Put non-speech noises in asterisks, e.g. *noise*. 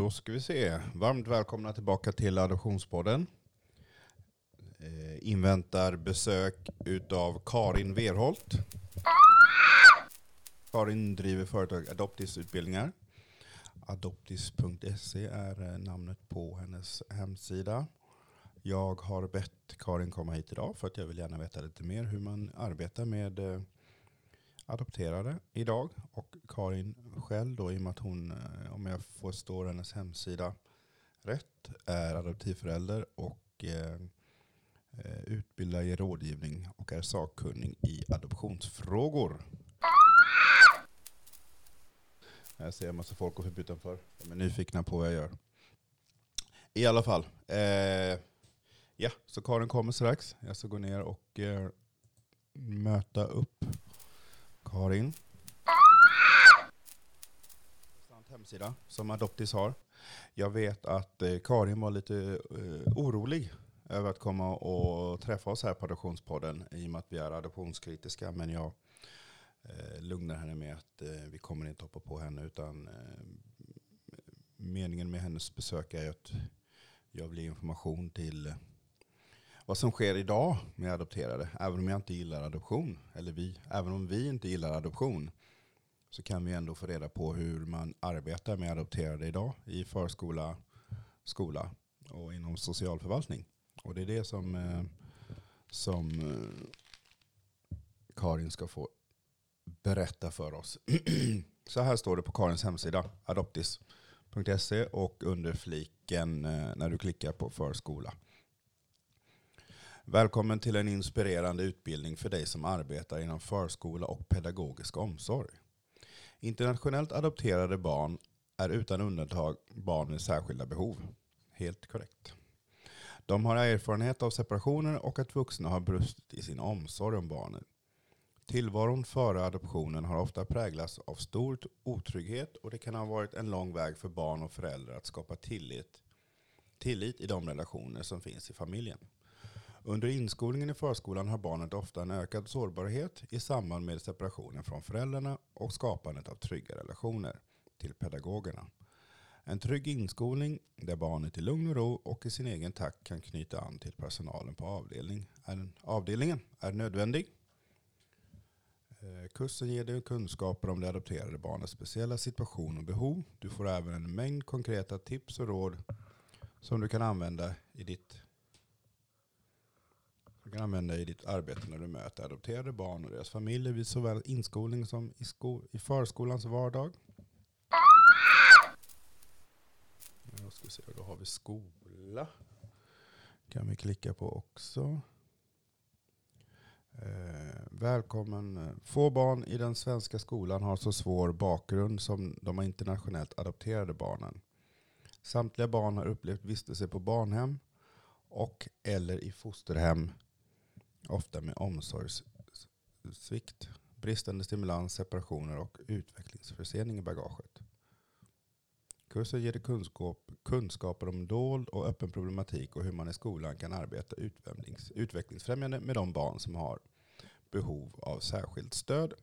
Då ska vi se. Varmt välkomna tillbaka till Adoptionspodden. Eh, inväntar besök utav Karin Verholt. Karin driver företag Adoptis utbildningar. Adoptis.se är eh, namnet på hennes hemsida. Jag har bett Karin komma hit idag för att jag vill gärna veta lite mer hur man arbetar med eh, adopterade idag. Och Karin själv då, i och med att hon, eh, om jag förstår hennes hemsida rätt, är adoptivförälder och eh, eh, utbildar i rådgivning och är sakkunnig i adoptionsfrågor. Jag ser en massa folk och utanför. De är nyfikna på vad jag gör. I alla fall. Eh, ja, så Karin kommer strax. Jag ska gå ner och eh, möta upp Karin. hemsida som Adoptis har. Jag vet att eh, Karin var lite eh, orolig över att komma och träffa oss här på Adoptionspodden i och med att vi är adoptionskritiska. Men jag eh, lugnar henne med att eh, vi kommer inte hoppa på henne utan eh, meningen med hennes besök är att jag vill ge information till vad som sker idag med adopterade. Även om jag inte gillar adoption, eller vi, även om vi inte gillar adoption, så kan vi ändå få reda på hur man arbetar med adopterade idag i förskola, skola och inom socialförvaltning. Och det är det som, eh, som eh, Karin ska få berätta för oss. *clears throat* Så här står det på Karins hemsida, adoptis.se och under fliken eh, när du klickar på förskola. Välkommen till en inspirerande utbildning för dig som arbetar inom förskola och pedagogisk omsorg. Internationellt adopterade barn är utan undantag barn med särskilda behov. Helt korrekt. De har erfarenhet av separationer och att vuxna har brustit i sin omsorg om barnen. Tillvaron före adoptionen har ofta präglats av stor otrygghet och det kan ha varit en lång väg för barn och föräldrar att skapa tillit, tillit i de relationer som finns i familjen. Under inskolningen i förskolan har barnet ofta en ökad sårbarhet i samband med separationen från föräldrarna och skapandet av trygga relationer till pedagogerna. En trygg inskolning där barnet i lugn och ro och i sin egen takt kan knyta an till personalen på avdelning, är, avdelningen är nödvändig. Eh, kursen ger dig kunskaper om det adopterade barnets speciella situation och behov. Du får även en mängd konkreta tips och råd som du kan använda i ditt du kan använda i ditt arbete när du möter adopterade barn och deras familjer vid såväl inskolning som i, sko i förskolans vardag. Då ska se, då har vi skola. kan vi klicka på också. Eh, välkommen. Få barn i den svenska skolan har så svår bakgrund som de internationellt adopterade barnen. Samtliga barn har upplevt vistelse på barnhem och eller i fosterhem ofta med omsorgssvikt, bristande stimulans, separationer och utvecklingsförsening i bagaget. Kursen ger dig kunskap, kunskaper om dold och öppen problematik och hur man i skolan kan arbeta utvecklings, utvecklingsfrämjande med de barn som har behov av särskilt stöd.